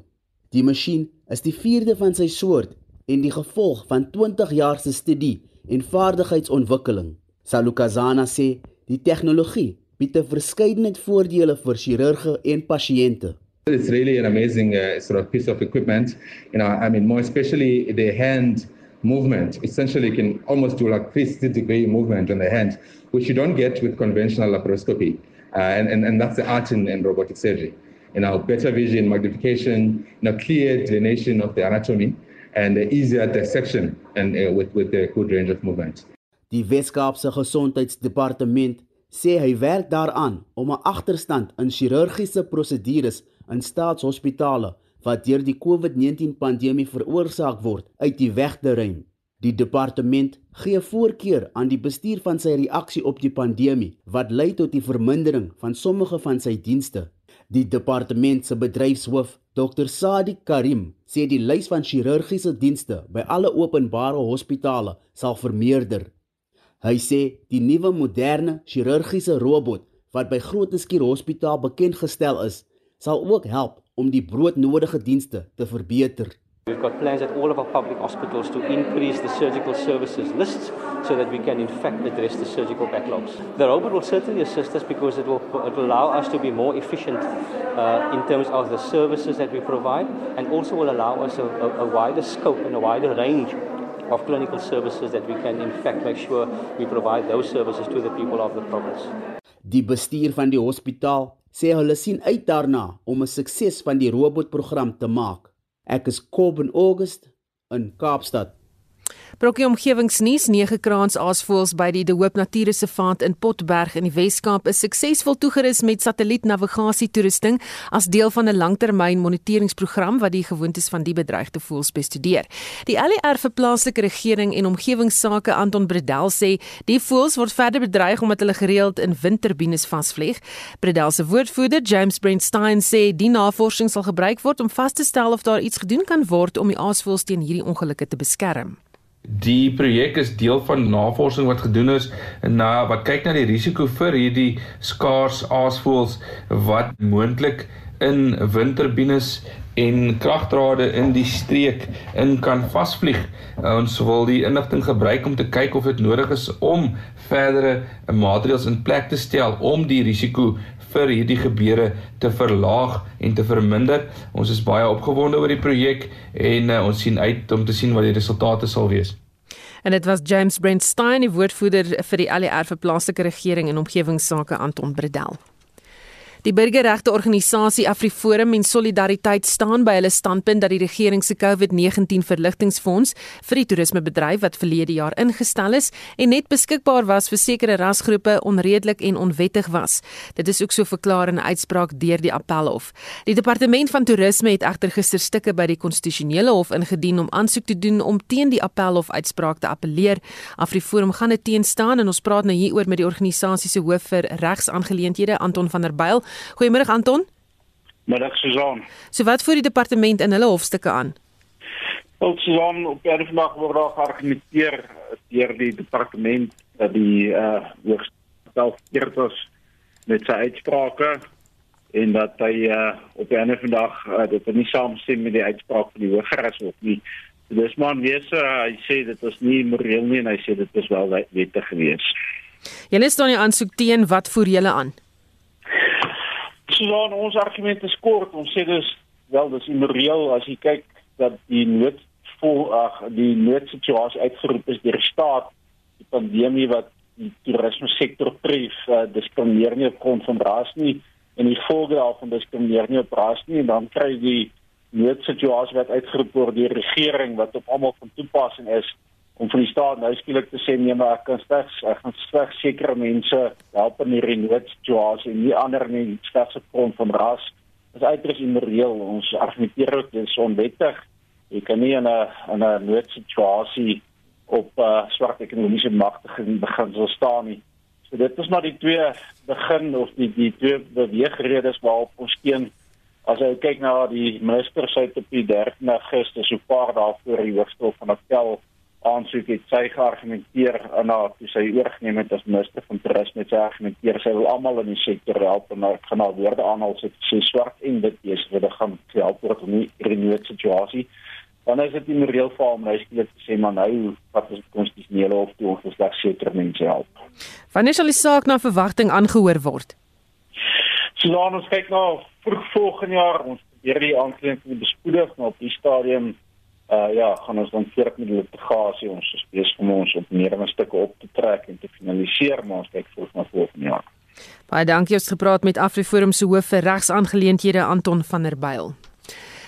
[SPEAKER 14] Die masjien is die vierde van sy soort en die gevolg van 20 jaar se studie en vaardigheidsontwikkeling. Salukazana sê die tegnologie bied 'n verskeidenheid voordele vir chirurge en pasiënte.
[SPEAKER 15] It's really an amazing uh, sort of piece of equipment. You know, I mean, more especially the hand movement. Essentially, you can almost do like 360 degree movement on the hand, which you don't get with conventional laparoscopy. Uh, and, and, and that's the art in, in robotic surgery. You know, better vision, magnification, you know, clear delineation of the anatomy, and uh, easier dissection and uh, with, with a good range of movement.
[SPEAKER 14] Die Weskaapse Gesondheidsdepartement sê hy werk daaraan om 'n agterstand in chirurgiese prosedures in staatshospitale wat deur die COVID-19 pandemie veroorsaak word uit die weg te ruim. Die departement gee voorkeur aan die bestuur van sy reaksie op die pandemie wat lei tot die vermindering van sommige van sy dienste. Die departement se bedryfshoof, Dr. Sadiq Karim, sê die lys van chirurgiese dienste by alle openbare hospitale sal vermeerder. Hy sê die nuwe moderne chirurgiese robot wat by Grote Skuur Hospitaal bekend gestel is, sal ook help om die broodnodige dienste te verbeter.
[SPEAKER 16] We've got plans at all of our public hospitals to increase the surgical services lists so that we can in fact address the surgical backlogs. The robot will certainly assist us because it will, it will allow us to be more efficient uh, in terms of the services that we provide and also will allow us a, a, a wider scope and a wider range of clinical services that we can in fact make sure we provide those services to the people of the province.
[SPEAKER 14] Die bestuur van die hospitaal sê hulle sien uit daarna om 'n sukses van die robotprogram te maak. Ek is Kobben August in Kaapstad.
[SPEAKER 2] Brokkie omgewingsnuus 9 kraans aasvoëls by die De Hoop Natuurreservaat in Potberg in die Wes-Kaap is suksesvol toegerus met satellietnavigasietoerusting as deel van 'n langtermyn moniteringsprogram wat die gewoontes van die bedreigde voëls bestudeer. Die LER vir plaaslike regering en omgewingsake Anton Bredel sê die voëls word verder bedreig omdat hulle gereeld in windturbines vasvlieg. Bredel se woordvoerder James Brentstein sê die navorsing sal gebruik word om vas te stel of daar iets gedoen kan word om die aasvoëls teen hierdie ongelukke te beskerm.
[SPEAKER 17] Die projek is deel van navorsing wat gedoen is na wat kyk na die risiko vir hierdie skaars aasvoëls wat moontlik in windturbines en kragdrade in die streek in kan vasvlieg. Ons wil die inligting gebruik om te kyk of dit nodig is om verdere maatreëls in plek te stel om die risiko vir hierdie gebeure te verlaag en te verminder. Ons is baie opgewonde oor die projek en uh, ons sien uit om te sien wat die resultate sal wees.
[SPEAKER 2] En dit was James Brentstein, die woordvoerder vir die ALR vir plaaslike regering en omgewingsake Anton Bredel. Die burgerregte organisasie AfriForum en Solidariteit staan by hulle standpunt dat die regering se COVID-19 verligtingfonds vir die toerismebedryf wat verlede jaar ingestel is en net beskikbaar was vir sekere rasgroepe onredelik en onwettig was. Dit is ook so verklaar in 'n uitspraak deur die Appelhof. Die departement van toerisme het egter gister stukke by die konstitusionele hof ingedien om aansoek te doen om teen die Appelhof uitspraak te appeleer. AfriForum gaan dit teenstaan en ons praat nou hieroor met die organisasie se hoof vir regsaangeleenthede Anton van der Byl. Goeiemôre Anton.
[SPEAKER 18] Middag Susan.
[SPEAKER 2] So wat voer die departement in hulle hofstukke aan?
[SPEAKER 18] Wel Susan, op hierdie vandag word daar geargumenteer deur die departement dat die uh hoogstelsel verkeerd was met sy uitsprake en dat hy uh op die einde van die dag uh, dit nie saamstem met die uitspraak van die Hooggeregshof nie. So, dis maar wese uh, hy sê dit was nie moreel nie en hy sê dit is wel wettig geweest.
[SPEAKER 2] Julle staan die aansoek teen, wat voer julle aan?
[SPEAKER 18] So ons argument is kort, ons sê dis wel dis immoreel as jy kyk dat die nood vol ag die noodsituasie uitgeroep is deur die staat, die pandemie wat die toerisme sektor tref, uh, diskrimineer nie op grond van ras nie. En die gevolge daarvan diskrimineer nie op ras nie. En dan kry jy die noodsituasie wat uitgeroep word deur die regering wat op almal van toepassing is om van die staat nou skielik te sê nee maar ek kan slegs ek gaan slegs sekere mense help in hierdie noodsituasie en nie ander nie. Slegs op grond van ras is uiters immoreel. Ons argumenteer ook dis onwettig. Jy kan nie in 'n in 'n noodsituasie op uh, swart ekonomiese magte begin so staan nie. So dit is maar die twee begin of die die twee beweegredes waarop ons steun As jy kyk na die minister se op die 13 Augustus, so paar dae voor die hoofstrof van Appel aansoek het sy geargumenteer en na toe sy oorgeneem het as minister van toerisme het sy argumenteer sy wil almal in die sektor help en maar gaan al woorde aanhaal sy sê swart en dit is wat gaan help word om die renewed situasie. Dan is dit nie reël vir hom nou skielik te sê maar nou wat is konstitusionele hof toe ons slegs sekere mense help?
[SPEAKER 2] Wanneer sal die saak na verwagting aangehoor word?
[SPEAKER 18] So dan ons kyk nou vir volgende jaar. Ons probeer die aanklank bespoedig maar op die stadium uh ja, gaan ons dan voort met die litigasie. Ons is besig om ons opneemende stukke op te trek en te finaliseer, maar ons kyk voort na volgende jaar.
[SPEAKER 2] Baie dankie ons gepraat met AfriForum se hoof vir regsaangeleenthede Anton van der Byl.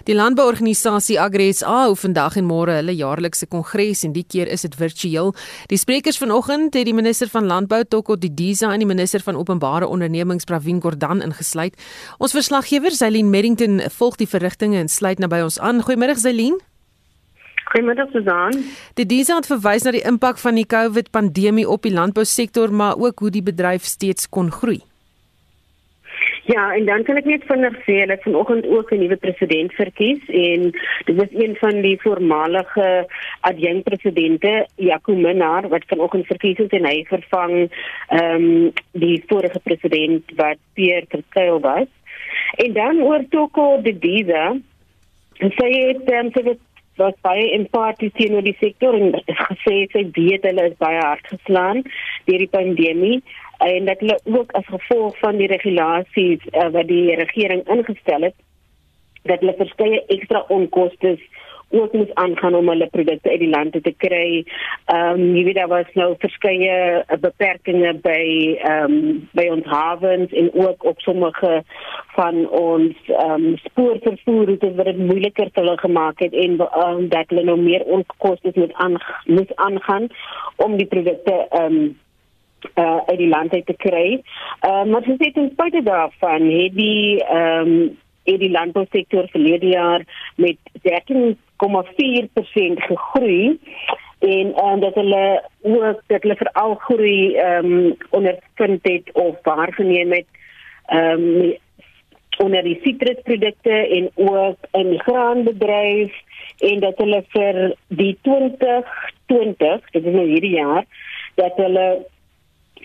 [SPEAKER 2] Die landbouorganisasie AgriSA hou vandag en môre hulle jaarlikse kongres en die keer is dit virtueel. Die sprekers vanoggend het die minister van Landbou Toko Didiza en die minister van Openbare Ondernemings Pravin Gordhan ingesluit. Ons verslaggewer Zailien Merrington volg die verrigtinge en sluit naby ons aan. Goeiemôre Zailien.
[SPEAKER 19] Goeiemiddag Susan.
[SPEAKER 2] Die DISA het verwys na die impak van die COVID-pandemie op die landbousektor, maar ook hoe die bedryf steeds kon groei.
[SPEAKER 19] Ja, en dan kan ek net vinnig sê dat vanoggend ook 'n nuwe president verkies en dit was een van die voormalige adjunkpresidente, Jaco Minnar, wat vanoggend verkies is en hy vervang ehm um, die vorige president wat Pierre Terkeil was. En dan oor Toko de Diza, en sy het um, sy het was baie empaties teenoor die sektor en gesê sy weet hulle is baie hard geslaan deur die pandemie en dat hulle ook as gevolg van die regulasies uh, wat die regering ingestel het dat hulle verskeie ekstra onkoste ook moet aangaan om hulle produkte uit die land te kry. Ehm um, jy weet daar was nou verskeie eh, beperkings by ehm um, by ons havens en ook op sommige van ons ehm um, spoorvervoer het dit baie moeiliker te hulle gemaak het en um, dat hulle nou meer onkoste moet aan moet aangaan om die produkte ehm um, uh uit die land uit te kry. Ehm uh, maar dit is in spite daarvan het die ehm um, het die landbousektor verlede jaar met 13,4% gegroei en en dat hulle ook dat hulle veral groei ehm um, ondervind het of waargeneem het ehm um, onder die sitrusprodukte en ook in die graanbedryf en dat hulle vir die 2020 dit is nou hierdie jaar dat hulle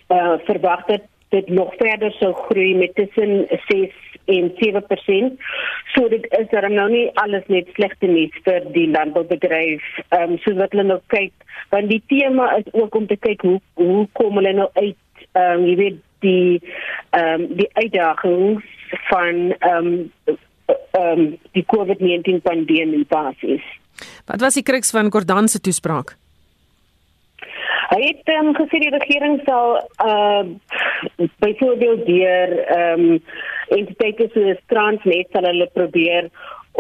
[SPEAKER 19] uh, verwag het dit nog verder sou groei met tussen 6 en 7%. So dit is daar nou nie alles net slegte nuus vir die landboubedryf. Ehm um, soos wat hulle nou kyk, want die tema is ook om te kyk hoe hoe kom hulle nou uit ehm um, jy weet die ehm um, die uitdagings van ehm um, ehm um, die COVID-19 pandemie basis.
[SPEAKER 2] Wat was die kruks van Gordhan se toespraak?
[SPEAKER 19] Hy het um, gesê die regering sal uh byvoorbeeld deur ehm um, entiteite soos Transnet sal hulle probeer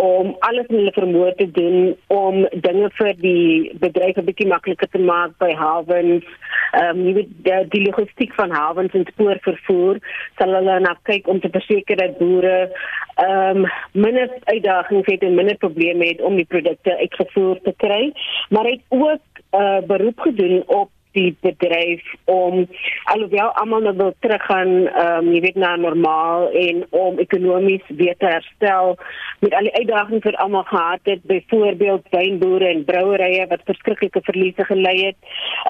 [SPEAKER 19] om alles in hulle vermoë te doen om dinge vir die bedryf 'n bietjie makliker te maak by hawens. Ehm um, jy weet die, die logistiek van hawens en spoorvervoer sal hulle na kyk om te verseker dat boere ehm um, minder uitdagings het en minder probleme het om die produkte uitgevoer te kry, maar het ook 'n uh, beroep gedoen op die bedryf om alhoewel almal nou wil teruggaan ehm um, jy weet na normaal en om ekonomies weer te herstel met al die uitdagings wat almal gehad het byvoorbeeld wynboere en brouerye wat verskriklike verliese gelei het.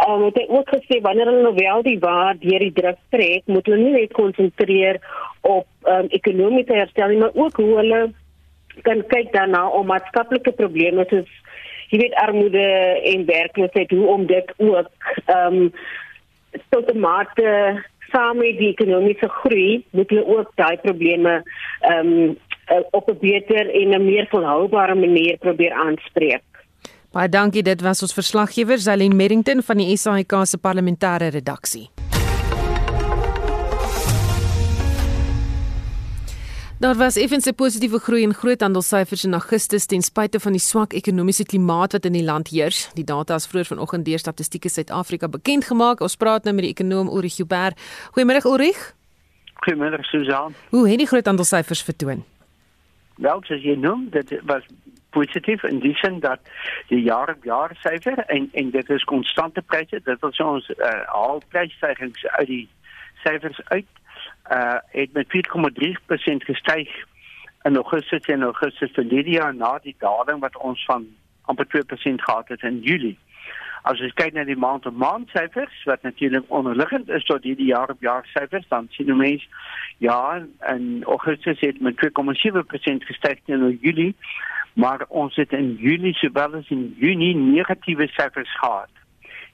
[SPEAKER 19] Ehm um, het hy ook gesê wanneer hulle nou wel die waar deur die druk trek, moet hulle nie net konsentreer op ehm um, ekonomiese herstel nie, maar ook hoe hulle kan kyk daarna om maatskaplike probleme soos jy weet armoede en werkloosheid hoe om dit ook ehm um, tot 'n mate saam met die ekonomiese groei moet hulle ook daai probleme ehm um, op 'n beter en 'n meer volhoubare manier probeer aanspreek.
[SPEAKER 2] Baie dankie, dit was ons verslaggewer Zelin Merrington van die SAIK se parlementêre redaksie. Daar was effens 'n positiewe groei in groothandelsyfers in Augustus ten spyte van die swak ekonomiese klimaat wat in die land heers. Die data is vroeër vanoggend deur Statistiek Suid-Afrika bekend gemaak. Ons praat nou met die ekonom Ulrich Huber. Goeiemôre Ulrich.
[SPEAKER 20] Goeiemôre Susan.
[SPEAKER 2] Hoe het die groothandelsyfers vertoon?
[SPEAKER 20] Wel, soos jy noem, dit was positief in die sin dat die jaar-op-jaar syfer en en dit is konstante pryse. Dit sê ons uh, al prysstygings uit die syfers uit uh het met 4,3% gestyg in Augustus en Augustus die jaar na die daling wat ons van amper 2% gehad het in Julie. As jy kyk na die maand op maand syfers wat natuurlik onderliggend is tot hierdie jaar op jaar syfers dan sien jy mens ja in Augustus het met 2,7% gestyg in Julie maar ons het in Julie sowel as in Junie negatiewe syfers gehad.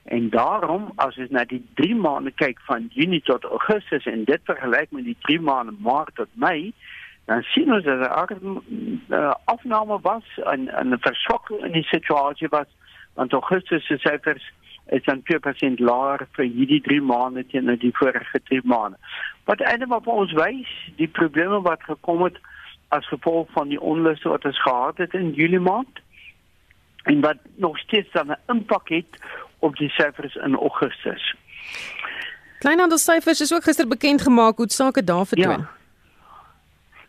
[SPEAKER 20] En daarom as jy na die 3 maande kyk van Junie tot Augustus en dit vergelyk met die 3 maande Maart tot Mei, dan sien ons dat daar 'n uh, afname was en 'n verswakking in die situasie was want Augustus se syfers is dan 2% laer vir hierdie 3 maande teenoor die vorige 3 maande. Wat eintlik vir ons wys, die probleme wat gekom het as gevolg van die onluste wat ons gehad het in Julie maand en wat nog steeds dan 'n impak het op die syfers in Augustus.
[SPEAKER 2] Kleinhandelssyfers is ook gister bekend gemaak hoe sake daar vertoon.
[SPEAKER 20] Ja.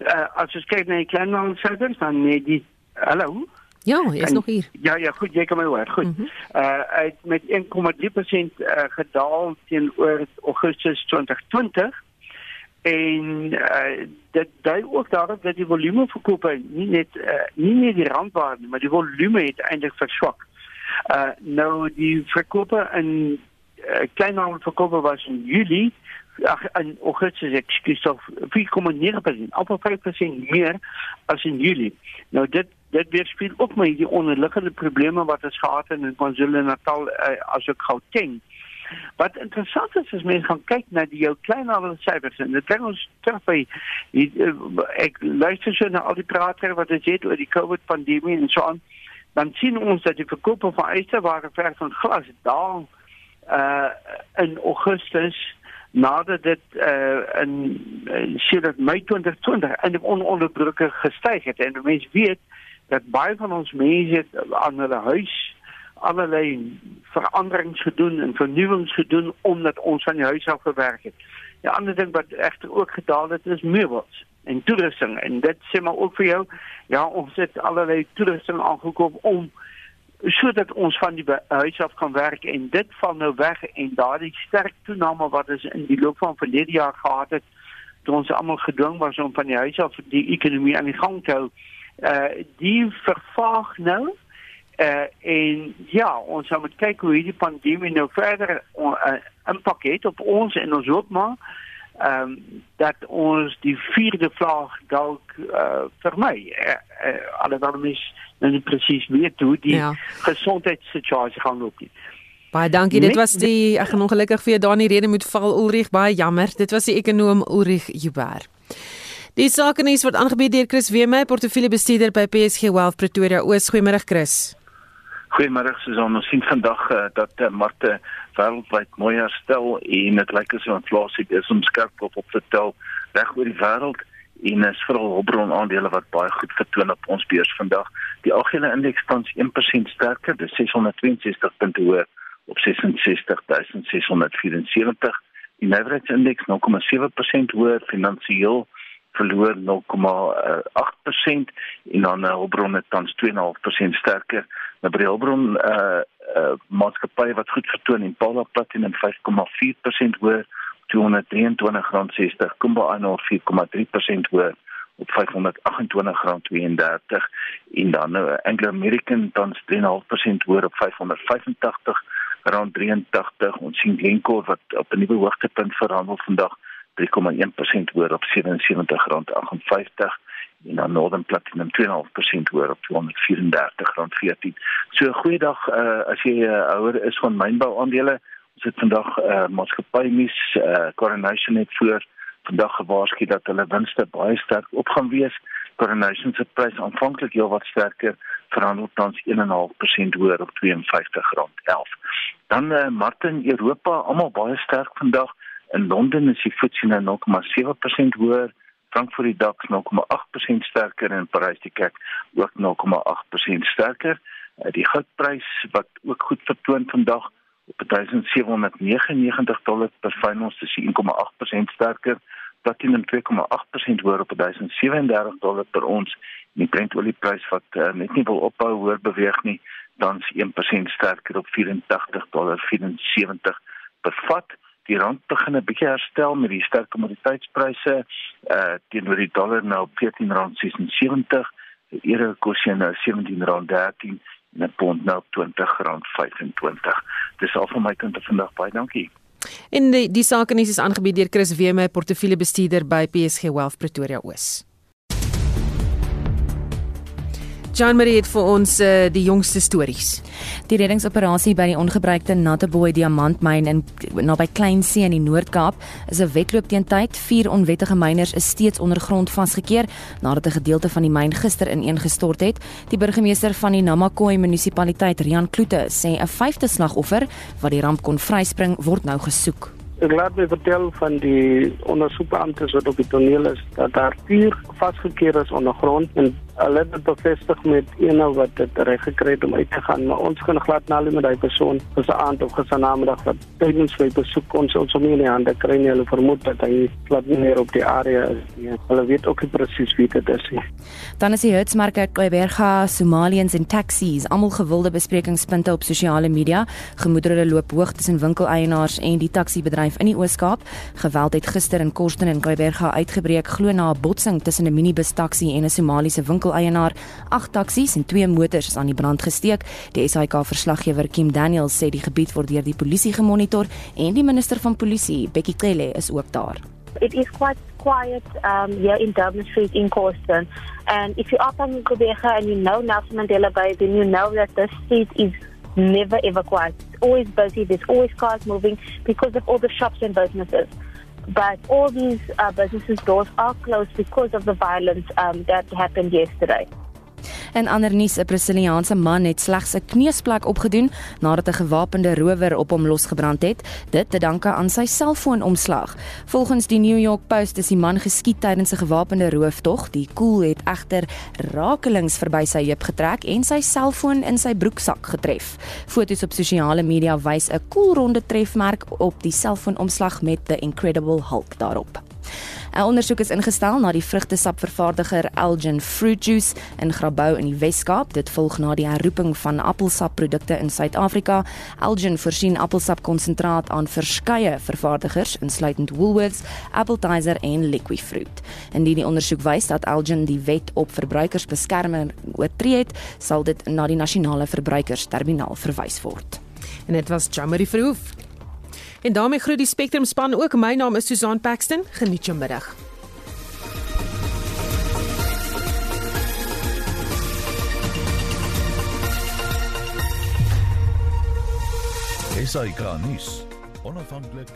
[SPEAKER 20] Uh, as jy kyk na die kleinhandelssyfers dan nee die hallo
[SPEAKER 2] Ja, jy is en, nog hier.
[SPEAKER 20] Ja, ja, goed, jy kan my hoor. Goed. Mm -hmm. Uh uit met 1,3% uh, gedaal teenoor Augustus 2020 en uh, dit dui ook daarop dat die volume verkope nie net uh, nie net die randwaarde maar die volume het eintlik verswak. Uh nou die verkope in uh, kleinhandelverkope was in Julie ag in Augustus ekskuus of 4,9% op 5% meer as in Julie. Nou dit dit weerspieël ook my die onderliggende probleme wat ons gehad het in KwaZulu-Natal uh, as ook Gauteng. Wat interessant is as mense gaan kyk na die jou kleinhandel syfers en dit bring ons terug uh, ek luister so na al die prater wat dit het oor die COVID pandemie en so aan dan sien ons dat die verkope van eisterware verf van glas daal uh in Augustus nadat dit uh in sedert Mei 2020 in die ononderbroke gestyg het en mense weet dat baie van ons mense aan hulle huis allerlei veranderings gedoen en vernuwings gedoen omdat ons van die huis af gewerk het. Die ander ding wat egter ook gedaal het is meubels en toerusting. En dit sê maar ook vir jou. Ja ons het allerlei toerusting aangekoop om sodat ons van die huis af kan werk en dit val nou weg. En daardie sterk toename wat ons in die loop van verlede jaar gehad het toe ons almal gedwing was om van die huis af die ekonomie aan die gang te hou uh die vervaag nou. Uh en ja ons moet kyk hoe hierdie pandemie nou verder uh, impak het op ons. En ons hoop maar ehm um, dat ons die vierde vlaag dalk uh, vermy. Uh, uh, alhoewel mens nou nie presies weet hoe die ja. gesondheidssituasie gaan loop nie.
[SPEAKER 2] Baie dankie. Dit was die ek gaan ongelukkig vir jou daar in die rede moet val Ulrich baie jammer. Dit was die ekonom Ulrich Juber. Die sake nuus word aangebied deur Chris Weme, portefeuljebestuurder by PSG Wealth Pretoria. Oos, goeiemôre Chris.
[SPEAKER 21] Goeiemôre Susan. Ons sien vandag uh, dat uh, markte wêreldwyd mooi herstel en dit lyk asof inflasie is om skerp op op te tel reg oor die wêreld en is veral hulpbron aandele wat baie goed vertoon op ons beurs vandag. Die algehele indeks tans 1% sterker, dis 662 punte hoër op 66674. Die nywerheidsindeks 0,7% hoër, finansiëel verloor 0,8% en dan uh, hulpbronne tans 2,5% sterker. Nou by hulpbron uh, uh maatskappye wat goed vertoon en Paula Platinum 5,4% hoër R223.60, Kumba Iron 4,3% hoër op R528.32 en dan uh, Anglo American tans 3,5% hoër op 585 rand 83 ons sien Glencore wat op 'n nuwe hoogtepunt verhandel vandag 3,1% hoër op 77 rand 58 en dan Northern Platinum 2,5% hoër op 234 rand 14. So 'n goeie dag uh, as jy 'n uh, ouer is van mynbou aandele. Ons het vandag uh, maatskappy nuus uh, Coronation het voor vandag gewaarsku dat hulle winste baie sterk op gaan wees. Coronation se prys aanvanklik heelwat sterker verhandel tans 1.5% hoër op R52.11. Dan uh, Martin Europa almal baie sterk vandag. In Londen is die FTSE nou 0.7% hoër, Frankfurt die DAX 0.8% sterker en Parys die CAC ook 0.8% sterker. Uh, die goudprys wat ook goed vertoon vandag op 1799 dollar per fyn ons is 1.8% sterker. Platinum 2,8% hoër op 1037 dollar per ons. En die Brent olieprys wat uh, net nie wil ophou hoër beweeg nie dan is 1% sterker op 84 dollar 74 per vat die rand begin 'n bietjie herstel met die sterk kommoditeitspryse uh teenoor die dollar nou op 14.76 die euro koers nou 17.13 en 'n pond nou op 20.25 dis al van my kant af vandag. Baie dankie.
[SPEAKER 2] En die, die sake nuus is aangebied deur Chris Weme, portefeuljebestuurder by PSG Wealth Pretoria Oos. Jean Marie het vir ons uh, die jongste stories.
[SPEAKER 22] Die reddingsoperasie by die ongebruikte Natteboy diamantmyn in naby Kleinsee in die Noord-Kaap is 'n wedloop teen tyd. Vier onwettige myners is steeds ondergrond vasgekeer nadat 'n gedeelte van die myn gister ineengestort het. Die burgemeester van die Namakwa munisipaliteit, Rian Kloete, sê 'n vyfde slagoffer wat die ramp kon vryspring, word nou gesoek.
[SPEAKER 7] Ek laat my vertel van die ondersoekbeamptes wat op die toneel is dat daar vier vasgekeer is ondergrond en hulle het bevestig met een wat dit reg gekry het om uit te gaan, maar ons kan glad na hulle met daai persoon aand of gister namiddag wat tydens sy besoek ons ons om in die hande kry nie hulle vermoed dat hy glad nie meer op die area is nie. Hulle weet ook nie presies wie dit is nie.
[SPEAKER 22] Dan is die Hertzmarker Kaiberga Somalians en taxis almal gewilde besprekingspunte op sosiale media. Gemoedere loop hoog tussen winkeleienaars en die taxi-bedryf in die Oos-Kaap. Geweld het gister in Kosten en Kaiberga uitgebreek glo na 'n botsing tussen 'n minibus taxi en 'n Somaliese winkel winkeleienaar. Agt taksies en twee motors is aan die brand gesteek. Die SAK verslaggewer Kim Daniels sê die gebied word deur die polisie gemonitor en die minister van polisie, Bekkie Cele, is ook daar.
[SPEAKER 8] It is quite quiet um, here in Dublin Street in Corsten. And if you are from Gqeberha and you know Nelson Mandela Bay, then you know that this street is never ever quiet. It's always busy. There's always cars moving because of all the shops and businesses. But all these uh, businesses' doors are closed because of the violence um, that happened yesterday.
[SPEAKER 22] En ander nuus, 'n Brasiliaanse man het slegs 'n kneusplek opgedoen nadat 'n gewapende rower op hom losgebrand het. Dit te danke aan sy selfoonomslag. Volgens die New York Post is die man geskiet tydens 'n gewapende rooftog. Die koel het egter rakelings verby sy heup getrek en sy selfoon in sy broeksak getref. Foto's op sosiale media wys 'n koelronde trefmerk op die selfoonomslag met the Incredible Hulk daarop. 'n Ondersoek is ingestel na die vrugtesapvervaardiger Elgin Fruit Juice in Grabouw in die Wes-Kaap. Dit volg na die herroeping van appelsapprodukte in Suid-Afrika. Elgin voorsien appelsapkonsentraat aan verskeie vervaardigers, insluitend Woolworths, Appletiser en Liquifruit. Indien die ondersoek wys dat Elgin die wet op verbruikersbeskerming oortree het, sal dit na die nasionale verbruikersterminaal verwys word.
[SPEAKER 2] En dit was Jamie Verhoef. En daarmee groet die Spectrum span ook. My naam is Susan Paxton. Geniet jou middag.
[SPEAKER 1] Esai Kahnis, onafhanklik